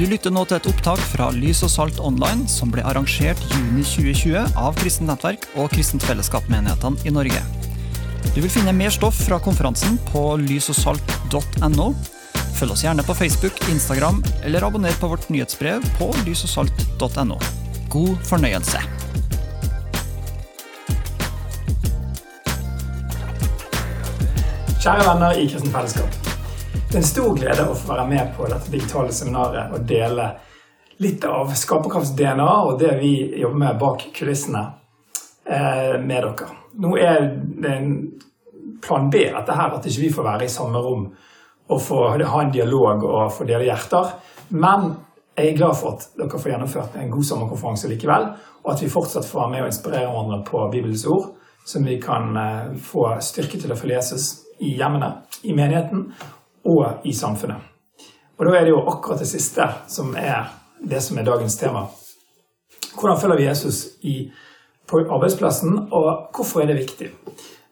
Du lytter nå til et opptak fra Lys og Salt Online, som ble arrangert juni 2020 av Kristent Nettverk og Kristent Fellesskap-menighetene i Norge. Du vil finne mer stoff fra konferansen på lysogsalt.no. Følg oss gjerne på Facebook, Instagram eller abonner på vårt nyhetsbrev på lysogsalt.no. God fornøyelse. Kjære venner i Kristent Fellesskap. Det er en stor glede å få være med på dette digitale seminaret og dele litt av Skaperkrafts-DNA og det vi jobber med bak kulissene eh, med dere. Nå er det en plan B dette her, at ikke vi får være i samme rom og få ha en dialog og få dele hjerter. Men jeg er glad for at dere får gjennomført en god sommerkonferanse likevel, og at vi fortsatt får være med og inspirere hverandre på Bibelens ord, som vi kan eh, få styrke til å få leses i hjemmene, i menigheten og i samfunnet. Og da er det jo akkurat det siste som er det som er dagens tema. Hvordan følger vi Jesus i, på arbeidsplassen, og hvorfor er det viktig?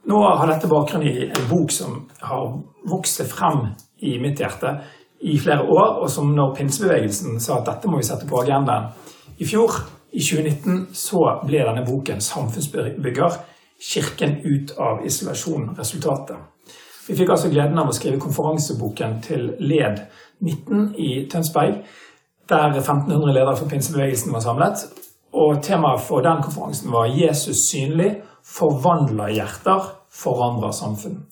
Nå har dette bakgrunn i en bok som har vokst frem i mitt hjerte i flere år, og som når pinsebevegelsen sa at dette må vi sette på agendaen i fjor, i 2019, så ble denne boken 'Samfunnsbygger'. Kirken ut av isolasjon. Resultatet. Vi fikk altså gleden av å skrive konferanseboken til LED 19 i Tønsberg, der 1500 ledere for pinsebevegelsen var samlet. Og Temaet for den konferansen var 'Jesus synlig forvandler hjerter, forandrer samfunn'.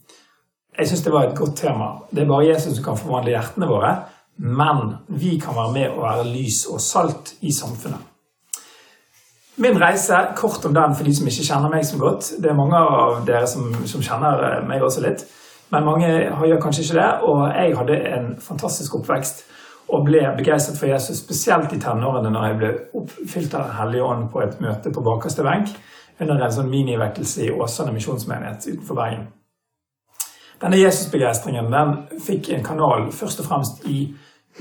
Jeg syns det var et godt tema. Det er bare Jesus som kan forvandle hjertene våre, men vi kan være med og være lys og salt i samfunnet. Min reise, kort om den for de som ikke kjenner meg så godt. Det er mange av dere som, som kjenner meg også litt. Men mange gjør kanskje ikke det. Og jeg hadde en fantastisk oppvekst og ble begeistret for Jesus, spesielt i tenårene når jeg ble oppfylt av Den hellige ånd på et møte på bakerste benk under en sånn minivekkelse i Åsane misjonsmenighet utenfor Bergen. Denne Jesusbegeistringen den fikk en kanal først og fremst i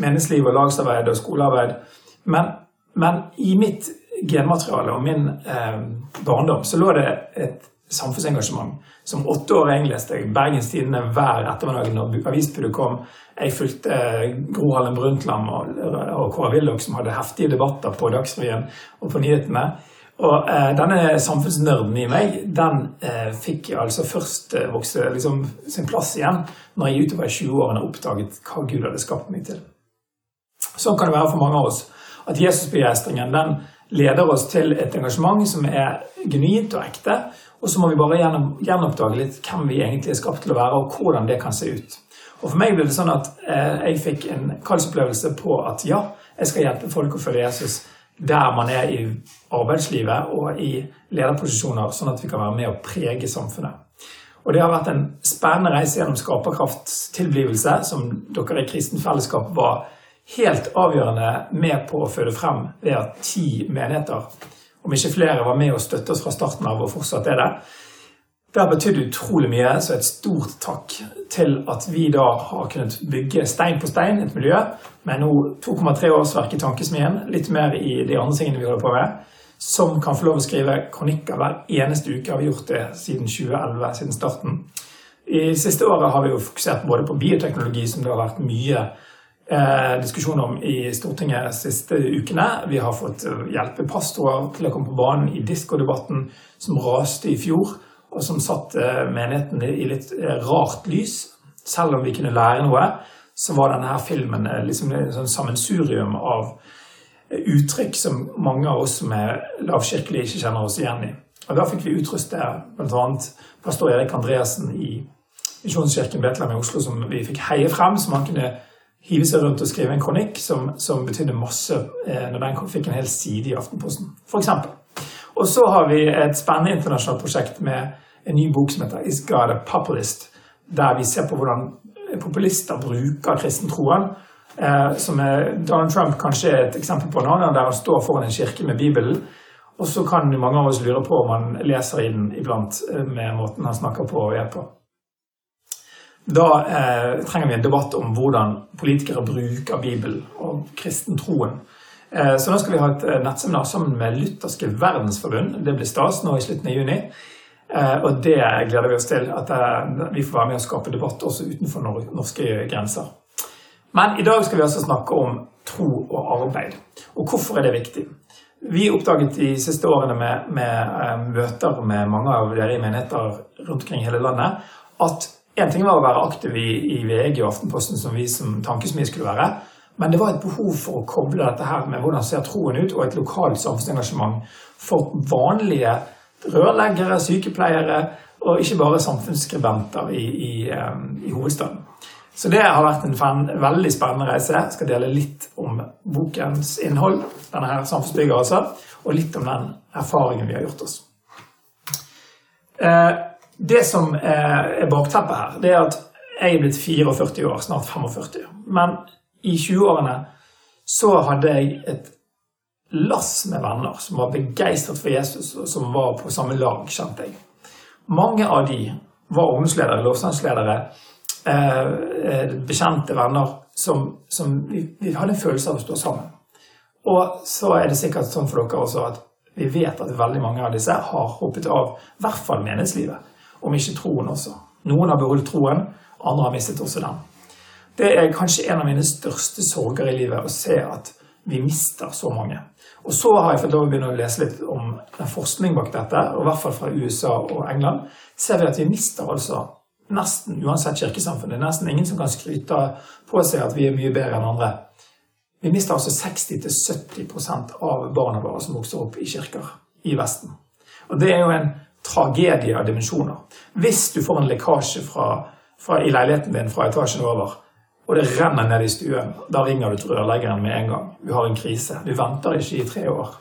menneskeliv og lagsarbeid og skolearbeid. Men, men i mitt genmateriale og min eh, barndom så lå det et samfunnsengasjement. Som åtteåring leste jeg Bergens Tidende hver ettermiddag når avisbudet kom. Jeg fulgte eh, Gro Harlem Brundtland og, Kåre Willoch, som hadde heftige debatter på Dagsrevyen og på nyhetene. Og eh, denne samfunnsnerden i meg, den eh, fikk altså først eh, vokse liksom, sin plass igjen når jeg utover i 20-årene oppdaget hva Gud hadde skapt meg til. Sånn kan det være for mange av oss. At Jesusbegeistringen den leder oss til et engasjement som er genuint og ekte. Og så må vi bare gjenoppdage litt hvem vi egentlig er skapt til å være, og hvordan det kan se ut. Og For meg ble det sånn at eh, jeg fikk en kallsopplevelse på at ja, jeg skal hjelpe folk å følge Jesus der man er i arbeidslivet og i lederposisjoner, sånn at vi kan være med og prege samfunnet. Og Det har vært en spennende reise gjennom skaperkraftstilblivelse, som dere i Kristent Fellesskap var helt avgjørende med på å føde frem ved at ti menigheter, om ikke flere, var med og støtte oss fra starten av og fortsatt er det. Det har betydd utrolig mye, så et stort takk til at vi da har kunnet bygge stein på stein et miljø med nå 2,3 årsverk i Tankesmien, litt mer i de andre tingene vi holder på med, som kan få lov å skrive kronikker hver eneste uke. Har vi gjort det siden 2011, siden starten. I siste året har vi jo fokusert både på bioteknologi, som det har vært mye eh, diskusjon om i Stortinget de siste ukene. Vi har fått eh, hjelpe pastorer til å komme på banen i diskodebatten som raste i fjor, og som satte eh, menigheten i litt eh, rart lys. Selv om vi kunne lære noe, så var denne her filmen liksom et sånn sammensurium av uttrykk som mange av oss som er lavkirkelige, ikke kjenner oss igjen i. Og Da fikk vi utruste bl.a. pastor Erik Andreassen i Misjonskirken Betlehem i Oslo, som vi fikk heie frem, som han kunne hive seg rundt og skrive en kronikk som, som betydde masse eh, når den fikk en hel side i Aftenposten, f.eks. Og så har vi et spennende internasjonalt prosjekt med en ny bok som heter 'Is God a Populist?', der vi ser på hvordan populister bruker kristentroen. Eh, som er Donald Trump kanskje er et eksempel på noe, der han står foran en kirke med Bibelen. Og så kan mange av oss lure på om han leser i den iblant eh, med måten han snakker på og er på. Da eh, trenger vi en debatt om hvordan politikere bruker Bibelen og kristentroen. Eh, så nå skal vi ha et eh, nettseminar sammen med Lutherske verdensforbund. Det blir stas nå i slutten av juni. Eh, og det gleder vi oss til. At eh, vi får være med og skape debatt også utenfor norske grenser. Men i dag skal vi altså snakke om tro og arbeid. Og hvorfor er det viktig? Vi oppdaget de siste årene med, med eh, møter med mange av dere i menigheter rundt omkring hele landet, at en ting var å være aktiv i, i VG og Aftenposten, som vi som tankesmie skulle være. Men det var et behov for å koble dette her med hvordan ser troen ut, og et lokalt samfunnsengasjement for vanlige rørleggere, sykepleiere og ikke bare samfunnsskribenter i, i, i hovedstaden. Så det har vært en fan, veldig spennende reise. Jeg skal dele litt om bokens innhold, denne her samfunnsbygger altså, og litt om den erfaringen vi har gjort oss. Eh, det som er bakteppet her, det er at jeg er blitt 44 år, snart 45. Men i 20-årene så hadde jeg et lass med venner som var begeistret for Jesus, og som var på samme lag, kjente jeg. Mange av de var ungdomsledere, lovsangsledere, Eh, eh, bekjente venner som, som vi, vi, hadde en følelse av å stå sammen. Og så er det sikkert sånn for dere også at vi vet at veldig mange av disse har hoppet av i hvert fall menighetslivet, om ikke troen også. Noen har beholdt troen, andre har mistet også den. Det er kanskje en av mine største sorger i livet å se at vi mister så mange. Og så har jeg fått lov å begynne å lese litt om forskning bak dette, og i hvert fall fra USA og England. ser vi at vi mister altså nesten uansett kirkesamfunn. Det er nesten ingen som kan skryte på seg at vi er mye bedre enn andre. Vi mister altså 60-70% av barna våre som vokser opp i kirker i Vesten. Og det er jo en tragedie av dimensjoner. Hvis du får en lekkasje fra, fra, i leiligheten din fra etasjen over, og det renner ned i stuen, da ringer du til rørleggeren med en gang. Du har en krise. Du venter ikke i tre år.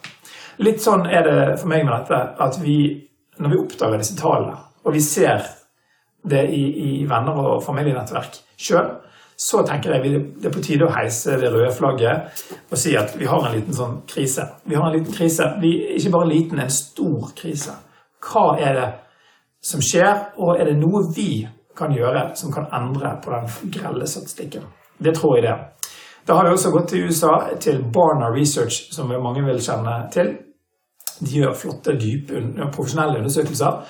Litt sånn er det for meg med dette at vi, når vi oppdager disse tallene, og vi ser det i, i venner og familienettverk sjøl, så tenker jeg det er på tide å heise det røde flagget og si at vi har en liten sånn krise. Vi har en liten krise. Vi, ikke bare liten, en stor krise. Hva er det som skjer, og er det noe vi kan gjøre som kan endre på den grelle statistikken? Det tror jeg det. Da har vi også gått til USA, til Barna Research, som mange vil kjenne til. De gjør flotte, dype, profesjonelle undersøkelser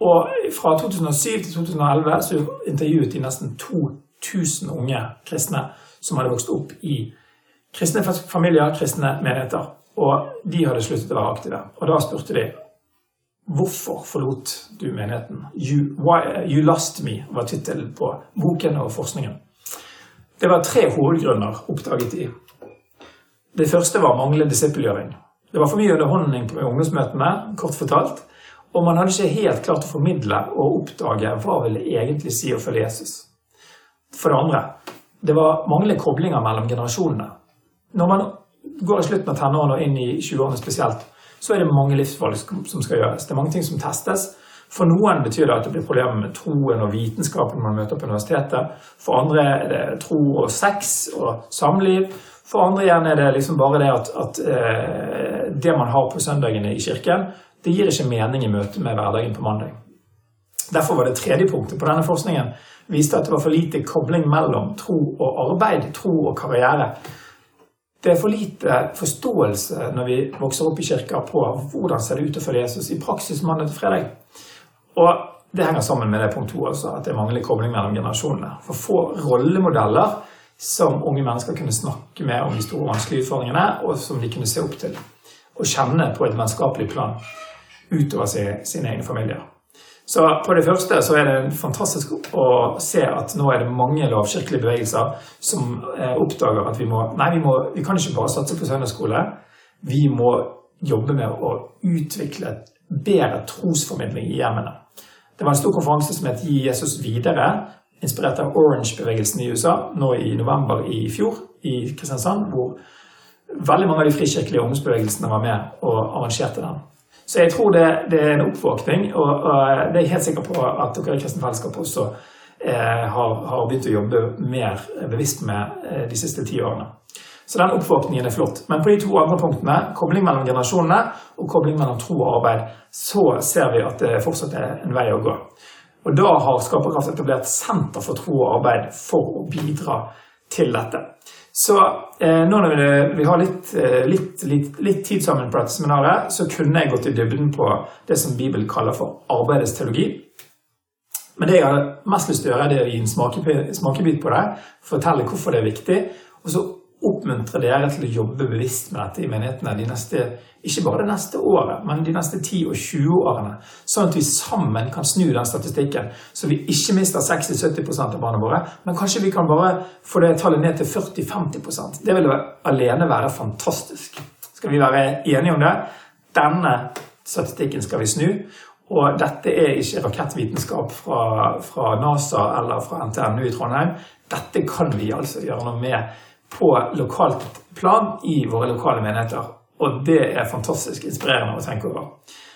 og fra 2007 til 2011 så intervjuet de nesten 2000 unge kristne som hadde vokst opp i kristne familier, kristne menigheter. Og de hadde sluttet å være aktive. Og da spurte de hvorfor forlot du menigheten? You, why, you Lost Me var tittelen på boken og forskningen. Det var tre hovedgrunner, oppdaget de. Det første var manglende disippelgjøring. Det var for mye underholdning på ungdomsmøtene, kort fortalt. Og man hadde ikke helt klart å formidle og oppdage hva vil det egentlig si å følge Jesus. For det andre, det var manglende koblinger mellom generasjonene. Når man går i slutten av tenårene og inn i 20-årene spesielt, så er det mange livsvalg som skal gjøres. Det er mange ting som testes. For noen betyr det at det blir problemer med troen og vitenskapen man møter på universitetet. For andre er det tro og sex og samliv. For andre igjen er det liksom bare det at, at eh, det man har på søndagene i kirken, det gir ikke mening i møte med hverdagen på mandag. Derfor var det tredje punktet på denne forskningen viste at det var for lite kobling mellom tro og arbeid, tro og karriere. Det er for lite forståelse når vi vokser opp i kirka på hvordan ser det ut å følge Jesus i praksis mandag til fredag. Og det henger sammen med det punkt to, altså, at det mangler kobling mellom generasjonene. For få rollemodeller som unge mennesker kunne snakke med om de store vanskelige utfordringene, og som de kunne se opp til og kjenne på et vennskapelig plan utover sine egne familier. Så på det første så er det fantastisk å se at nå er det mange lavkirkelige bevegelser som eh, oppdager at vi må Nei, vi, må, vi kan ikke bare satse på søndagsskole. Vi må jobbe med å utvikle bedre trosformidling i hjemmene. Det var en stor konferanse som het Gi Jesus videre, inspirert av Orange-bevegelsen i USA, nå i november i fjor i Kristiansand, hvor veldig mange av de frikirkelige ungdomsbevegelsene var med og arrangerte den. Så jeg tror det, det er en oppvåkning, og, og, det er jeg helt sikker på at dere i Kristent Fellesskap også eh, har, har, begynt å jobbe mer bevisst med eh, de siste ti årene. Så den oppvåkningen er flott. Men på de to andre punktene, kobling mellom generasjonene og kobling mellom tro og arbeid, så ser vi at det fortsatt er en vei å gå. Og da har Skaperkraft etablert Senter for tro og arbeid for å bidra til dette. Så eh, nå når vi, vi har litt, eh, litt, litt, litt, tid sammen på dette seminaret, så kunne jeg gått i dybden på det som Bibelen kaller for arbeidets teologi. Men det jeg har mest lyst til å gjøre, det er å gi en smakebit på det, fortelle hvorfor det er viktig, og så oppmuntre dere til å jobbe bevisst med dette i menighetene de neste, ikke bare det neste året, men de neste 10 og 20 årene. Sånn at vi sammen kan snu den statistikken, så vi ikke mister 60-70% av barna våre, men kanskje vi kan bare få det tallet ned til 40-50% Det vil alene være fantastisk. Skal vi være enige om det? Denne statistikken skal vi snu. Og dette er ikke rakettvitenskap fra, fra NASA eller fra NTNU i Trondheim. Dette kan vi altså gjøre noe med på lokalt plan i våre lokale menigheter. Og det er fantastisk inspirerende å tenke over.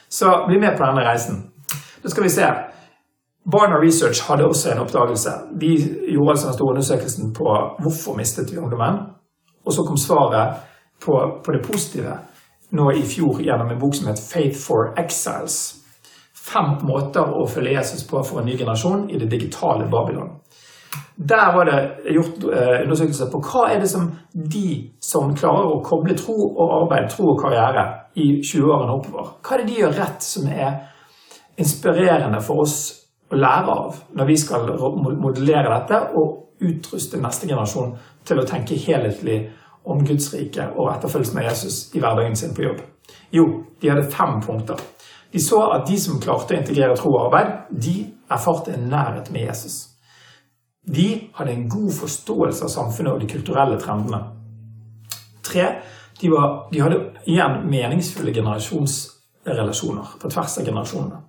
Så bli med på denne reisen. Da skal vi se. Barna Research hadde også en oppdagelse. De gjorde altså den store undersøkelsen på hvorfor mistet vi ungdommen. Og så kom svaret på, på det positive nå i fjor gjennom en bok som het Faith for Exiles fem måter å følge Jesus på for en ny generasjon i det digitale Babylon. Der var det gjort eh, undersøkelser på hva er det som de som klarer å koble tro og arbeid, tro og karriere i 20-årene oppover, hva er det de gjør rett som er inspirerende for oss å lære av når vi skal modellere dette og utruste neste generasjon til å tenke helhetlig om Guds rike og etterfølgelsen av Jesus i hverdagen sin på jobb? Jo, de hadde fem punkter. De så at de som klarte å integrere tro og arbeid, de erfarte en nærhet med Jesus. De hadde en god forståelse av samfunnet og de kulturelle trendene. Tre, de, var, de hadde igjen meningsfulle generasjonsrelasjoner på tvers av generasjonene.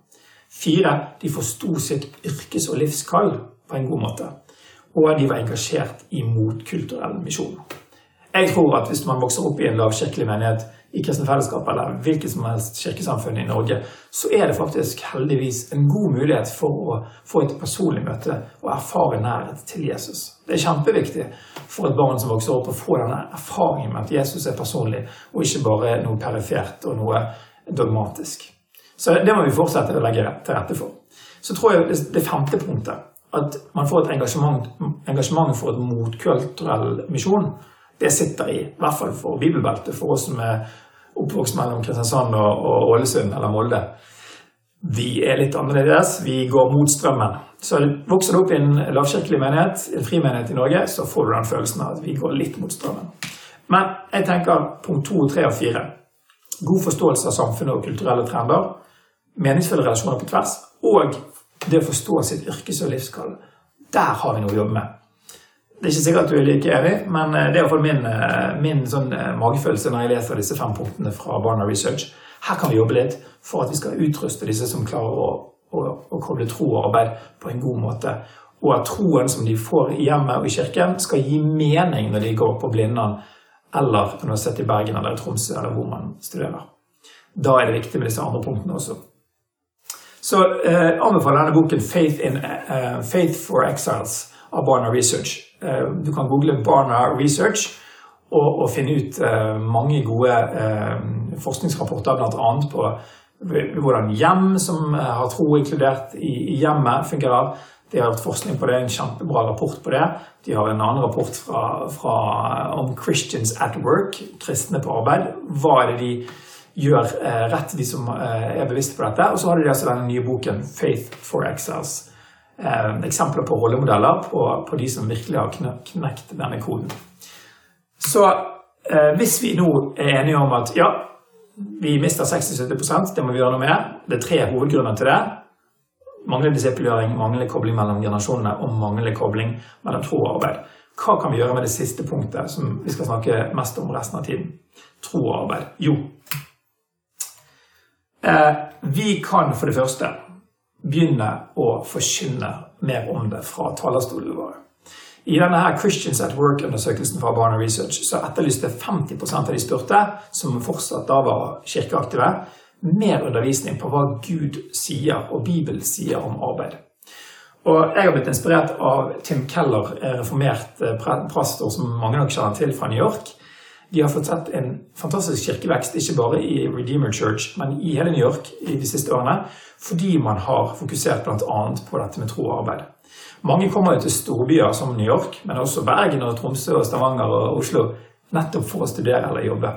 Fire, de forsto sitt yrkes- og livskall på en god måte. Og de var engasjert i motkulturell misjon. Jeg tror at hvis man vokser opp i en lavkirkelig menighet, i Kristne Fellesskap eller hvilket som helst kirkesamfunn i Norge, så er det faktisk heldigvis en god mulighet for å få et personlig møte og erfare nærhet til Jesus. Det er kjempeviktig for et barn som vokser opp, å få denne erfaringen med at Jesus er personlig, og ikke bare noe perifert og noe dogmatisk. Så det må vi fortsette å legge til rette for. Så tror jeg det femte punktet, at man får et engasjement, engasjement for et motkulturell misjon, det sitter i, i hvert fall for bibelbeltet, for oss som er oppvokst mellom Kristiansand og, Ålesund eller Molde. Vi er litt annerledes. Vi går mot strømmen. Så Vokser du opp i en lavkirkelig menighet, en frimenighet i Norge, så får du den følelsen av at vi går litt mot strømmen. Men jeg tenker punkt to, tre og fire. God forståelse av samfunnet og kulturelle trender. Meningsfulle relasjoner på tvers. Og det å forstå sitt yrkes- og livskall. Der har vi noe å jobbe med. Det er ikke sikkert at du er like enig, men eh, det er iallfall min, eh, min sånn eh, magefølelse når jeg leser disse fem punktene fra Barna Research. Her kan vi jobbe litt for at vi skal utruste disse som klarer å, å, å koble tro og arbeid på en god måte. Og at troen som de får i hjemmet og i kirken, skal gi mening når de går på Blindern eller på Universitetet i Bergen eller i Tromsø eller hvor man studerer. Da er det viktig med disse andre punktene også. Så eh, anbefaler denne boken Faith, in, uh, Faith for Exiles av Barna Research. Eh, du kan google Barna Research og, og finne ut eh, mange gode eh, forskningsrapporter, bl.a. på hvordan hjem som har tro inkludert i, hjemmet, fungerer. De har gjort forskning på det, en kjempebra rapport på det. De har en annen rapport fra, fra, om Christians at work, kristne på arbeid. Hva er det de gjør rett, de som er bevisste på dette? Og så har de altså denne nye boken 'Faith for Exiles' eksempler på rollemodeller på, på, de som virkelig har knekt denne koden. Så eh, hvis vi nå er enige om at ja, vi mister 60-70% det må vi gjøre noe med. Det er tre hovedgrunner til det. Manglende disippelgjøring, manglende kobling mellom generasjonene og manglende kobling mellom tro og arbeid. Hva kan vi gjøre med det siste punktet, som vi skal snakke mest om resten av tiden? Tro og arbeid. Jo, eh, vi kan for det første begynne å forkynne mer om det fra talerstolene våre. I denne her Christians at Work-undersøkelsen fra Barna Research så etterlyste 50% av de spurte, som fortsatt da var kirkeaktive, mer undervisning på hva Gud sier og Bibelen sier om arbeid. Og Jeg har blitt inspirert av Tim Keller, reformert eh, pastor som mange nok kjenner til fra New York. De har fått sett en fantastisk kirkevekst, ikke bare i Redeemer Church, men i hele New York i de siste årene fordi man har fokusert bl.a. på dette med tro og arbeid. Mange kommer jo til storbyer som New York, men også Bergen, og Tromsø, og Stavanger og Oslo, nettopp for å studere eller jobbe.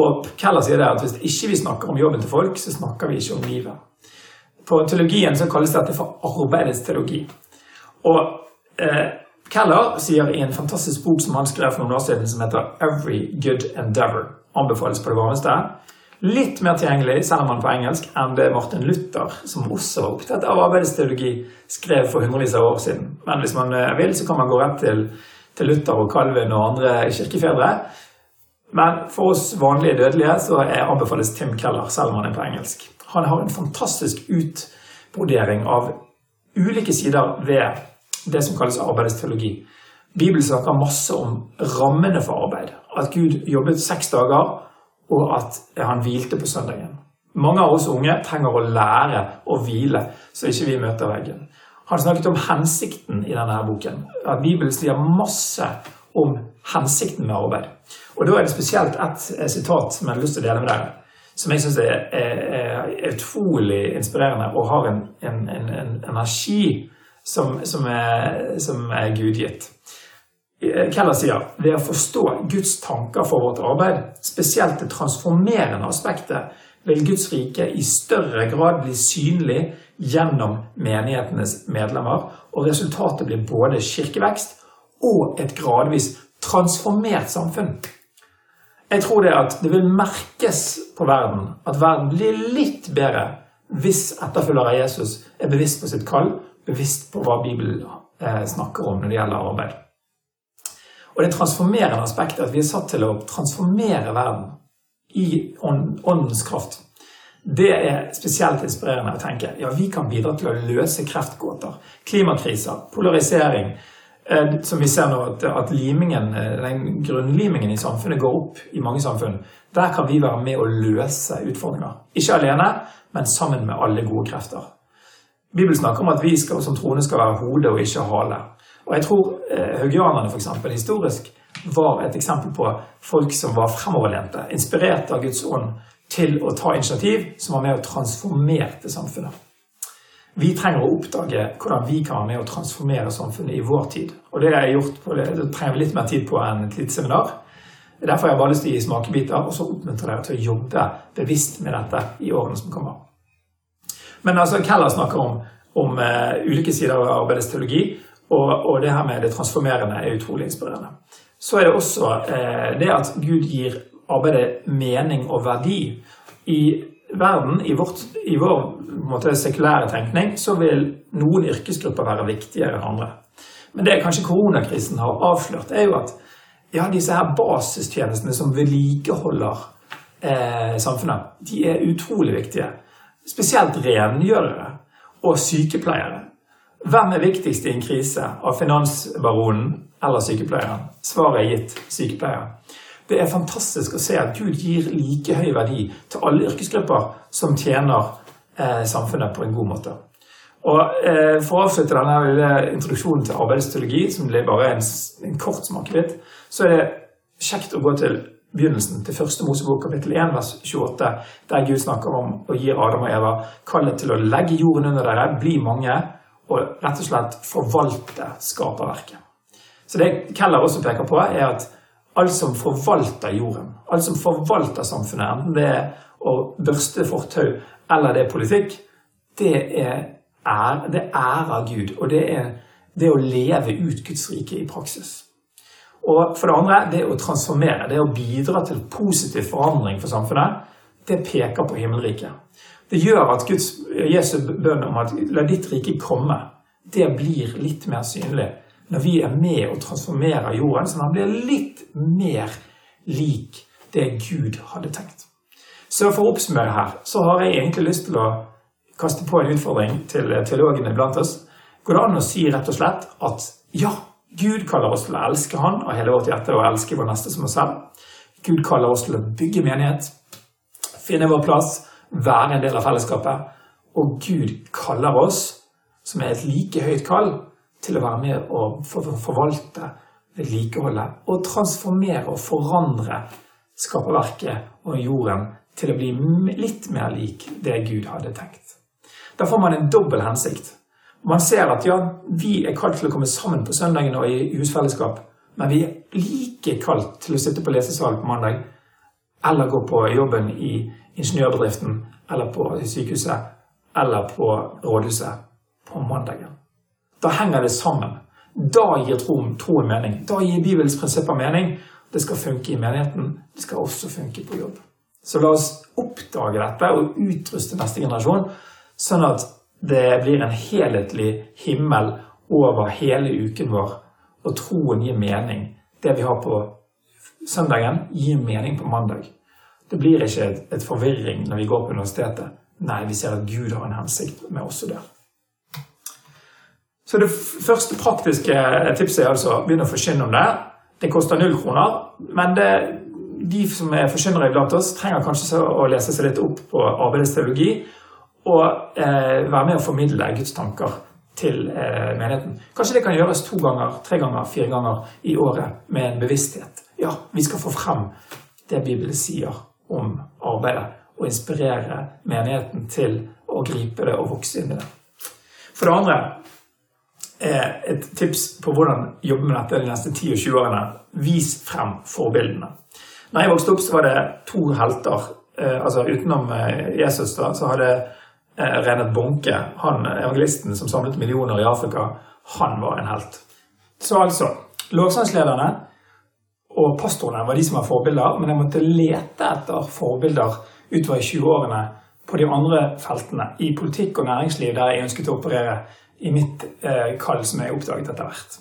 Og Keller sier det at hvis ikke vi snakker om jobben til folk, så snakker vi ikke om livet. På teologien så kalles dette for arbeidets teologi. Og eh, Keller sier i en fantastisk bok som han skrev for noen år siden, som heter 'Every Good Endeavor', anbefales på det varmeste. Litt mer tilgjengelig, selv om han på engelsk, enn det Martin Luther, som også var opptatt av arbeidsteologi, skrev for hundrevis av år siden. Men hvis man eh, vil, så kan man gå rett til, til Luther og Calvin og andre kirkefedre. Men for oss vanlige dødelige så anbefales Tim Keller, selv om han er på engelsk. Han har en fantastisk utbrodering av ulike sider ved det som kalles arbeidets teologi. Bibelen snakker masse om rammene for arbeid. At Gud jobbet seks dager, og at han hvilte på søndagen. Mange av oss unge trenger å lære å hvile, så ikke vi møter veggen. Han snakket om hensikten i denne boken. At Bibelen sier masse om hensikten med arbeid. Og Da er det spesielt ett sitat som jeg har lyst til å dele med dere, som jeg syns er, er, er, utrolig inspirerende og har en, en, en, en energi som, som, er, som er gudgitt. Keller sier ved å forstå Guds tanker for vårt arbeid, spesielt det transformerende aspektet, vil Guds rike i større grad bli synlig gjennom menighetenes medlemmer, og resultatet blir både kirkevekst og et gradvis transformert samfunn. Jeg tror det at det vil merkes på verden at verden blir litt bedre hvis etterfølgere av Jesus er bevisst på sitt kall bevisst på hva Bibelen eh, snakker om når det gjelder arbeid. Og det transformerende aspektet at vi er satt til å transformere verden i åndens kraft, det er spesielt inspirerende å tenke. Ja, vi kan bidra til å løse kreftgåter, klimakriser, polarisering. Eh, som vi ser nå, at, limingen, eh, den grunnlimingen i samfunnet går opp i mange samfunn. Der kan vi være med å løse utfordringer. Ikke alene, men sammen med alle gode krefter. Bibelen snakker om at vi skal, som troende skal være hode og ikke hale. Og jeg tror eh, haugianerne f.eks. historisk var et eksempel på folk som var fremoverlente, inspirert av Guds ånd til å ta initiativ som var med å transformere samfunnet. Vi trenger å oppdage hvordan vi kan være med å transformere samfunnet i vår tid. Og det har gjort på det trenger vi litt mer tid på enn et lite seminar. Derfor har jeg bare lyst til å gi smakebiter, og så oppmuntre dere til å jobbe bevisst med dette i årene som kommer. Men altså, Keller snakker om, om uh, ulike sider av arbeidets teologi, og, og, det her med det transformerende er utrolig inspirerende. Så er det også uh, det at Gud gir arbeidet mening og verdi. I verden, i, vårt, i vår måte, sekulære tenkning, så vil noen yrkesgrupper være viktigere enn andre. Men det kanskje koronakrisen har avslørt, er jo at ja, disse her basistjenestene som vedlikeholder eh, samfunnet, de er utrolig viktige. Spesielt rengjørere og sykepleiere. Hvem er viktigst i en krise av finansbaronen eller sykepleieren? Svaret er gitt sykepleieren. Det er fantastisk å se at Gud gir like høy verdi til alle yrkesgrupper som tjener eh, samfunnet på en god måte. Og eh, For å avslutte denne lille introduksjonen til arbeidsteologi, som ble bare en, en kort smakebit, så er det kjekt å gå til begynnelsen til første Mosebok kapittel 1 vers 28, der Gud snakker om å gi Adam og Eva kallet til å legge jorden under dere, bli mange, og rett og slett forvalte skaperverket. Så det Keller også peker på, er at alt som forvalter jorden, alt som forvalter samfunnet, enten det er å børste fortau eller det er politikk, det er, er, det ærer Gud, og det er det å leve ut Guds rike i praksis. Og for det andre, det å transformere, det å bidra til positiv forandring for samfunnet, det peker på himmelriket. Det gjør at Guds, Jesu bønn om at 'la ditt rike komme', det blir litt mer synlig når vi er med og transformerer jorden, så den blir litt mer lik det Gud hadde tenkt. Så for å oppsummere her, så har jeg egentlig lyst til å kaste på en utfordring til teologene blant oss. Går det an å si rett og slett at ja, Gud kaller oss til å elske Han av hele vårt hjerte og elske vår neste som oss selv. Gud kaller oss til å bygge menighet, finne vår plass, være en del av fellesskapet. Og Gud kaller oss, som er et like høyt kall, til å være med og forvalte, vedlikeholde og transformere og forandre skaperverket og jorden til å bli litt mer lik det Gud hadde tenkt. Da får man en dobbel hensikt. Man ser at ja, vi er kalt til å komme sammen på søndagen og i husfellesskap, men vi er like kalt til å sitte på lesesal på mandag, eller gå på jobben i ingeniørbedriften, eller på sykehuset, eller på rådhuset på mandagen. Da henger det sammen. Da gir troen, troen mening. Da gir Bibelens prinsipper mening. Det skal funke i menigheten. Det skal også funke på jobb. Så la oss oppdage dette og utruste neste generasjon, sånn at det blir en helhetlig himmel over hele uken vår, og troen gir mening. Det vi har på søndagen, gir mening på mandag. Det blir ikke et, et forvirring når vi går på universitetet. Nei, vi ser at Gud har en hensikt med også det. Så det første praktiske tipset er altså begynne å forkynne om det. Det koster null kroner, men det, de som er forkynnere iblant oss, trenger kanskje å lese seg litt opp på arbeidets teologi og eh, være med å formidle Guds tanker til eh, menigheten. Kanskje det kan gjøres to ganger, tre ganger, fire ganger i året med en bevissthet. Ja, vi skal få frem det Bibelen sier om arbeidet, og inspirere menigheten til å gripe det og vokse inn i det. For det andre et tips på hvordan jobbe med dette de neste 10-20 årene. Vis frem forbildene. Når jeg vokste opp, så var det to helter. Eh, altså Utenom eh, Jesus da, så hadde eh, Bonke, han evangelisten som samlet millioner i Afrika, han var en helt. Så altså Lovsangslederne og pastorene var de som var forbilder, men jeg måtte lete etter forbilder utover i 20-årene på de andre feltene, i politikk og næringsliv, der jeg ønsket å operere i mitt eh, kall som jeg oppdaget etter hvert.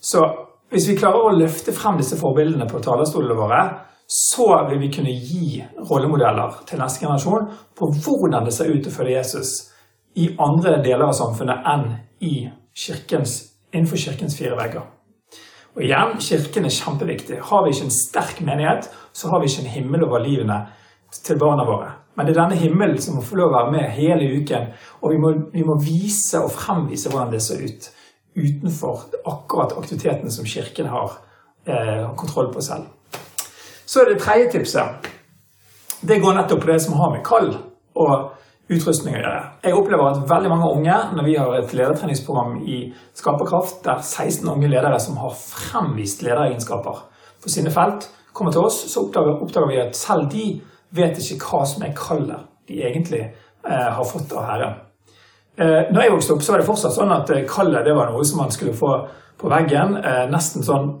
Så hvis vi klarer å løfte frem disse forbildene på talerstolene våre, så vil vi kunne gi rollemodeller til neste generasjon på hvordan det ser ut å følge Jesus i andre deler av samfunnet enn i kirkens, innenfor kirkens fire vegger. Og igjen, Kirken er kjempeviktig. Har vi ikke en sterk menighet, så har vi ikke en himmel over livene til barna våre. Men det er denne himmelen som må få lov å være med hele uken. Og vi må, vi må vise og fremvise hvordan det ser ut utenfor akkurat aktiviteten som Kirken har eh, kontroll på selv. Så er det tredje tipset. Det går nettopp på det som har med kall og utrustning å gjøre. Jeg opplever at veldig mange unge, når vi har et ledertreningsprogram i Skaperkraft, der 16 unge ledere som har fremvist lederegenskaper på sine felt, kommer til oss, så oppdager, oppdager vi at selv de vet ikke hva som er kallet de egentlig eh, har fått av Herren. Eh, når jeg vokste opp, så var det fortsatt sånn at eh, kallet det var noe som man skulle få på veggen. Eh, nesten sånn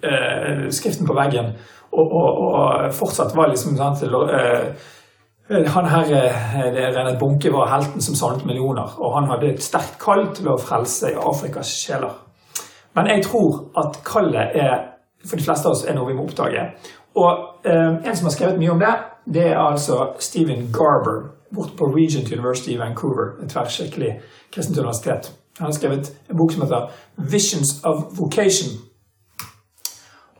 eh, skriften på veggen. Og, og, og fortsatt var liksom sant, eh, han her, René Bunke, var helten som samlet millioner. Og han hadde et sterkt kall til å frelse Afrikas sjeler. Men jeg tror at kallet er, for de fleste av oss er noe vi må oppdage. Og eh, en som har skrevet mye om det, det er altså Stephen Garber borte på Regent University i Vancouver, et tverrskikkelig kristent universitet. Han har skrevet en bok som heter 'Visions of Vocation'.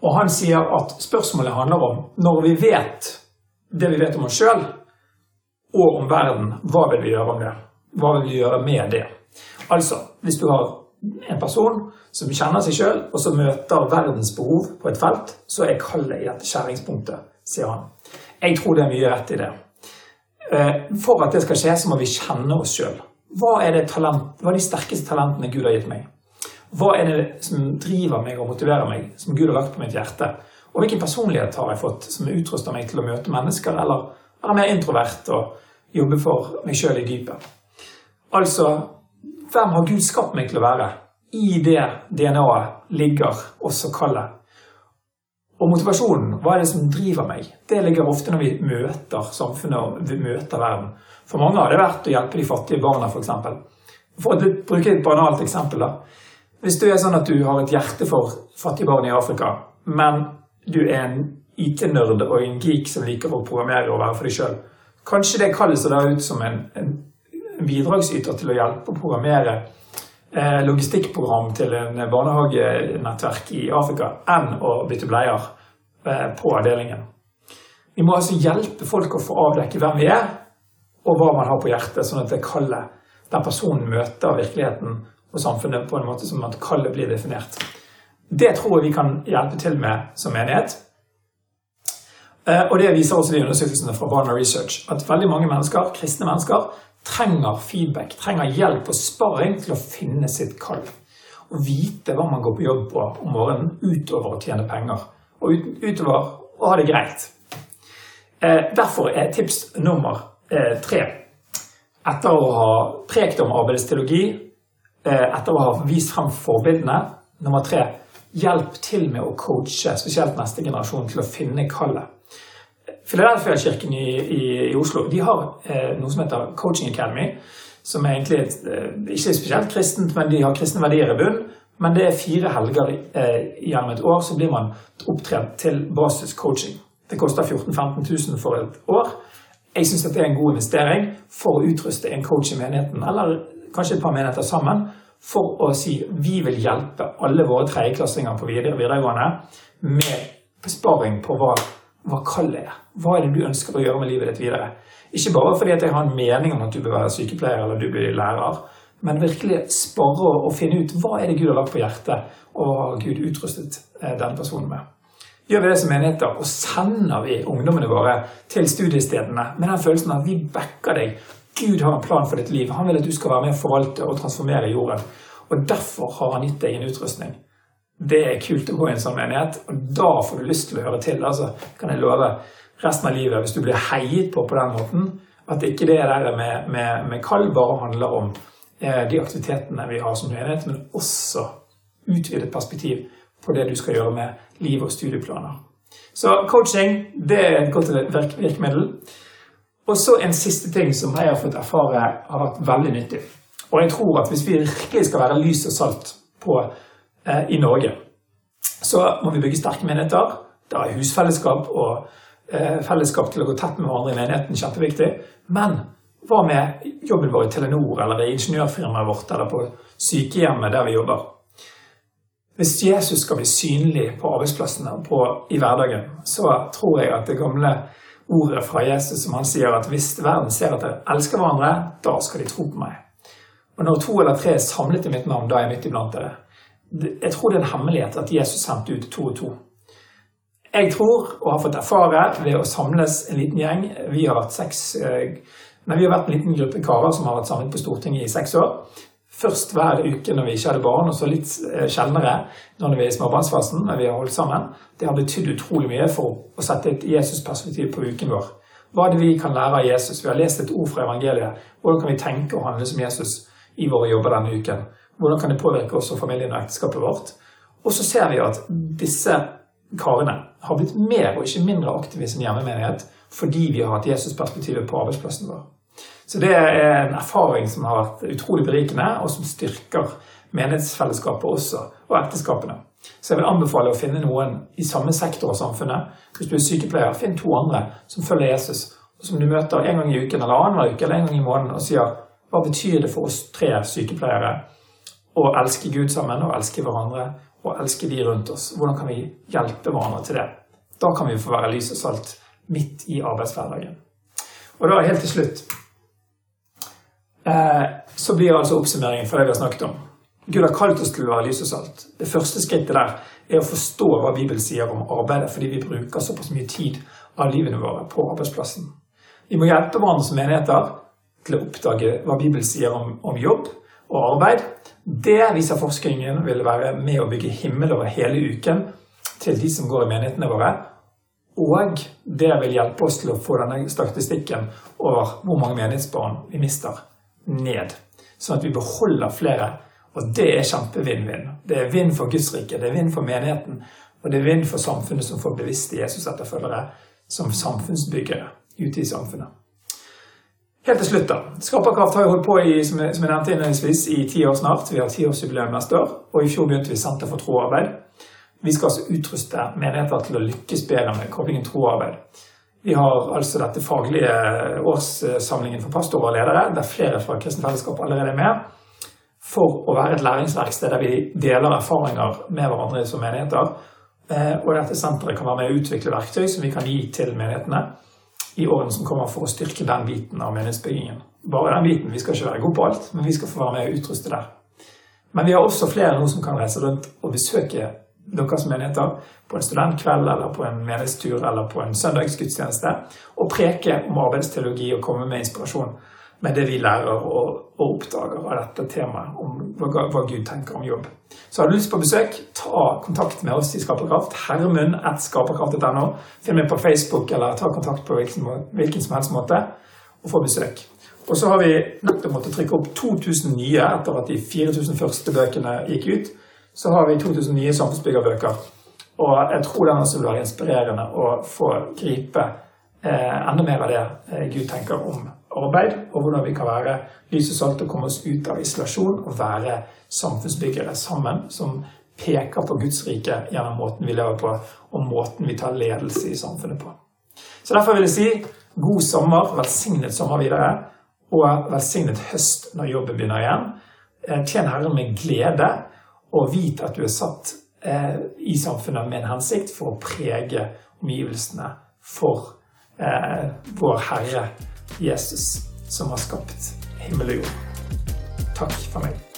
Og Han sier at spørsmålet handler om, når vi vet det vi vet om oss sjøl og om verden, hva vil vi gjøre om det? Hva vil vi gjøre med det? Altså, hvis du har en person som kjenner seg sjøl, og som møter verdens behov på et felt, så er kallet i dette skjæringspunktet, sier han. Jeg tror det er mye rett i det. Eh, for at det skal skje, så må vi kjenne oss sjøl. Hva, hva, er de sterkeste talentene Gud har gitt meg? Hva er det som driver meg og motiverer meg, som Gud har lagt på mitt hjerte? Og hvilken personlighet har jeg fått som utruster meg til å møte mennesker, eller være mer introvert og jobbe for meg sjøl i dypet? Altså, hvem har Gud skapt meg til å være? I det DNA-et ligger også kallet og motivasjonen, hva er det som driver meg? Det ligger ofte når vi møter samfunnet og møter verden. For mange har det vært å hjelpe de fattige barna, f.eks. For, for å bruke et banalt eksempel. da. Hvis du er sånn at du har et hjerte for fattige barn i Afrika, men du er en IT-nerd og en geek som liker å programmere og være for deg sjøl, kanskje det kalles da ut som en, en bidragsyter til å hjelpe å programmere Eh, logistikkprogram til en barnehagenettverk i Afrika enn å bytte bleier eh, på avdelingen. Vi må altså hjelpe folk å få avdekke hvem vi er, og hva man har på hjertet, sånn at det kallet der personen møter virkeligheten og samfunnet på en måte som at kallet blir definert. Det tror jeg vi kan hjelpe til med som menighet. Eh, og det viser også de undersøkelsene fra Barna Research, at veldig mange mennesker, kristne mennesker trenger feedback, trenger hjelp og sparring til å finne sitt kall. Å vite hva man går på jobb på om morgenen utover å tjene penger. Og utover å ha det greit. Eh, derfor er tips nummer eh, tre Etter å ha prekt om arbeidsteologi, etter å ha vist frem forbildene, Nummer tre hjelp til med å coache spesielt neste generasjon til å finne kallet. Filadelfia-kirken i, i, i, Oslo de har eh, noe som heter Coaching Academy. Som er egentlig et, eh, ikke spesielt kristent, men de har kristne verdier i bunn. Men det er fire helger eh, gjennom et år så blir man opptrent til basiscoaching. Det koster 14 000-15 000 for et år. Jeg syns det er en god investering for å utruste en coach i menigheten, eller kanskje et par menigheter sammen, for å si vi vil hjelpe alle våre tredjeklassinger på videregående med besparing på hva, hva kallet er. Hva er det du ønsker å gjøre med livet ditt videre? Ikke bare fordi at jeg har en mening om at du bør være sykepleier eller du blir lærer, men virkelig spare og finne ut hva er det Gud har lagt på hjertet, og hva har Gud utrustet denne den personen med. Gjør vi det som menigheter, og sender vi ungdommene våre til studiestedene med den følelsen at vi backer deg. Gud har en plan for ditt liv. Han vil at du skal være med å forvalte og transformere jorden. Og derfor har han gitt deg en utrustning. Det er kult å gå i en sånn menighet, og da får du lyst til å høre til. Altså, kan jeg love resten av livet, hvis du blir heiet på på den måten, at ikke det der med, med, med kall bare handler om eh, de aktivitetene vi har som menighet, men også utvidet perspektiv på det du skal gjøre med liv og studieplaner. Så coaching det er et godt virkemiddel. Og så en siste ting som jeg har fått erfare har vært veldig nyttig. Og jeg tror at hvis vi virkelig skal være lys og salt på, eh, i Norge, så må vi bygge sterke menigheter. Da er husfellesskap og eh, fellesskap til å gå tett med hverandre i menigheten kjempeviktig. Men hva med jobben vår i Telenor eller i ingeniørfirmaet vårt eller på sykehjemmet der vi jobber? Hvis Jesus skal bli synlig på arbeidsplassene og i hverdagen, så tror jeg at det gamle ordet fra Jesus som han sier at hvis verden ser at dere elsker hverandre, da skal de tro på meg. Og når to eller tre er samlet i mitt navn, da er jeg midt iblant dere. Jeg tror det er en hemmelighet at Jesus sendte ut to og to. Jeg tror, og har fått erfare ved å samles en liten gjeng Vi har vært seks eh, Nei, vi har vært en liten gruppe karer som har vært samlet på Stortinget i seks år. Først hver uke når vi ikke hadde barn, og så litt eh, sjeldnere når vi er i småbarnsfasen. når vi har holdt sammen. Det har betydd utrolig mye for å sette et Jesus-perspektiv på uken vår. Hva er det vi kan lære av Jesus? Vi har lest et ord fra evangeliet. Hvordan kan vi tenke og handle som Jesus i våre jobber denne uken? Hvordan kan det påvirke oss og familien og ekteskapet vårt? Og så ser vi at disse karene har blitt mer og ikke mindre aktive som hjemmemenighet fordi vi har hatt Jesus-perspektivet på arbeidsplassen vår. Så det er en erfaring som har vært utrolig berikende, og som styrker menighetsfellesskapet også, og ekteskapene. Så jeg vil anbefale å finne noen i samme sektor av samfunnet. Hvis du er sykepleier, finn to andre som følger Jesus, og som du møter en gang i uken eller annenhver uke eller en gang i måneden og sier hva betyr det for oss tre sykepleiere å elske Gud sammen og elske hverandre og elske de rundt oss? Hvordan kan vi hjelpe hverandre til det? Da kan vi få være lys og salt midt i arbeidshverdagen. Og da helt til slutt så blir altså oppsummeringen for det vi har snakket om. Gud har kalt oss til å være lys og salt. Det første skrittet der er å forstå hva Bibelen sier om arbeidet, fordi vi bruker såpass mye tid av livene våre på arbeidsplassen. Vi må hjelpe hverandre som menigheter til å oppdage hva Bibelen sier om, om jobb og arbeid. Det viser forskningen vil være med å bygge himmel over hele uken til de som går i menighetene våre. Og det vil hjelpe oss til å få denne statistikken over hvor mange menighetsbarn vi mister ned. Sånn at vi beholder flere. Og det er kjempe-vinn-vinn. Det er vinn for Guds rike, det er vinn for menigheten, og det er vinn for samfunnet som får bevisste Jesus-etterfølgere som samfunnsbyggere ute i samfunnet. Helt til slutt, da. Skaperkraft har jo holdt på i, som jeg, nevnte innledningsvis, i ti år snart. Vi har tiårsjubileum neste år. Og i fjor begynte vi Senter for troarbeid. Vi skal altså utruste menigheter til å lykkes bedre med koblingen troarbeid. Vi har altså dette faglige årssamlingen for pastorer og ledere, der flere fra Kristent Fellesskap allerede er med, for å være et læringsverksted der vi deler erfaringer med hverandre som menigheter. Eh, og dette senteret kan være med å utvikle verktøy som vi kan gi til menighetene i årene som kommer for å styrke den biten av menighetsbyggingen. Bare den biten. Vi skal ikke være gode på alt, men vi skal få være med å utruste der. Men vi har også flere nå som kan reise rundt og besøke deres menigheter på en studentkveld eller på en menighetstur eller på en søndagsgudstjeneste og preke om arbeidsteologi og komme med inspirasjon med det vi lærer og, og oppdager av dette temaet, om hva, hva, Gud tenker om jobb. Så har du lyst på besøk, ta kontakt med oss i Skaperkraft. Hermund.skaperkraft.no. Finn meg på Facebook eller ta kontakt på hvilken, hvilken som helst måte, og få besøk. Og så har vi nettopp måttet trykke opp 2000 nye etter at de 4000 første bøkene gikk ut. Så har vi 2000 nye samfunnsbyggerbøker. Og jeg tror den også vil være inspirerende å få gripe eh, enda mer av det eh, Gud tenker om arbeid, og hvordan vi kan være lys og salt og komme oss ut av isolasjon og være samfunnsbyggere sammen som peker på Guds rike gjennom måten vi lever på, og måten vi tar ledelse i samfunnet på. Så derfor vil jeg si god sommer, velsignet sommer videre, og velsignet høst når jobben begynner igjen. Eh, tjen Herren med glede, og vit at du er satt eh, i samfunnet med en hensikt for å prege omgivelsene for eh, vår Herre Jesus, som har skapt himmel og jord. Takk for meg.